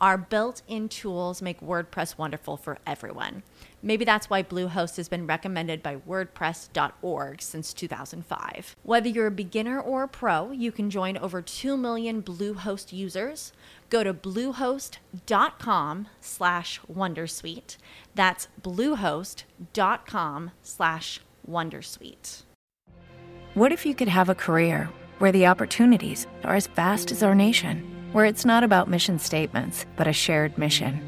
Our built in tools make WordPress wonderful for everyone. Maybe that's why Bluehost has been recommended by WordPress.org since 2005. Whether you're a beginner or a pro, you can join over 2 million Bluehost users. Go to bluehost.com slash Wondersuite. That's bluehost.com slash Wondersuite. What if you could have a career where the opportunities are as vast as our nation? Where it's not about mission statements, but a shared mission.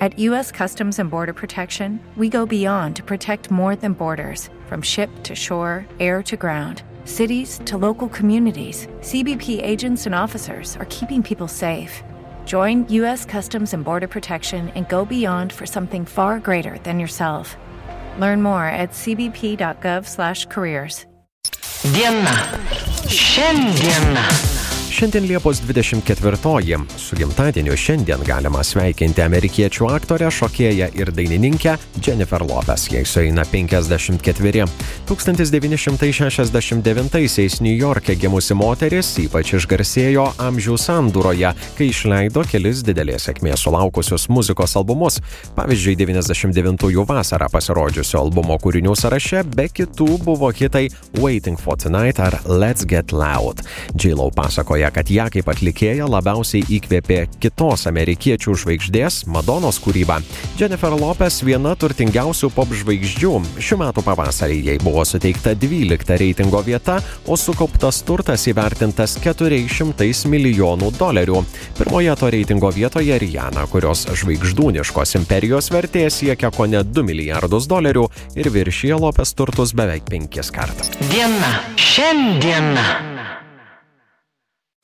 At U.S. Customs and Border Protection, we go beyond to protect more than borders from ship to shore, air to ground, cities to local communities. CBP agents and officers are keeping people safe. Join U.S. Customs and Border Protection and go beyond for something far greater than yourself. Learn more at cbp.gov/careers. Diena. Šiandiena. Šiandien Liepos 24-oji. Su gimtadieniu šiandien galima sveikinti amerikiečių aktorę, šokėją ir dainininkę Jennifer Lopez, jai sueina 54. 1969-aisiais New York'e gimusi moteris ypač išgarsėjo amžių sandūroje, kai išleido kelis didelės sėkmės sulaukusius muzikos albumus. Pavyzdžiui, 99-ųjų vasarą pasirodžiusio albumo kūrinių sąraše be kitų buvo hitai Waiting for Tonight ar Let's Get Loud. J-Lo pasakoja, kad ją kaip atlikėja labiausiai įkvėpė kitos amerikiečių žvaigždės Madonos kūryba. Jennifer Lopez viena turtingiausių pop žvaigždžių. Šiuo metu pavasarį jai buvo suteikta 12 reitingo vieta, o sukauptas turtas įvertintas 400 milijonų dolerių. Pirmoje to reitingo vietoje Rihanna, kurios žvaigždūniškos imperijos vertė siekia ko ne 2 milijardus dolerių ir viršyje Lopez turtus beveik 5 kartus. Diena. Šiandiena.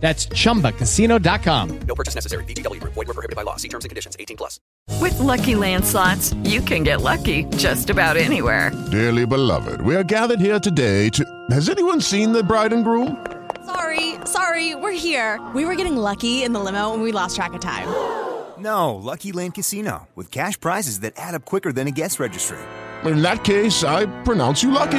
That's chumbacasino.com. No purchase necessary. VGW Group. Void were prohibited by law. See terms and conditions. 18 plus. With Lucky Land slots, you can get lucky just about anywhere. Dearly beloved, we are gathered here today to. Has anyone seen the bride and groom? Sorry, sorry, we're here. We were getting lucky in the limo and we lost track of time. No, Lucky Land Casino with cash prizes that add up quicker than a guest registry. In that case, I pronounce you lucky.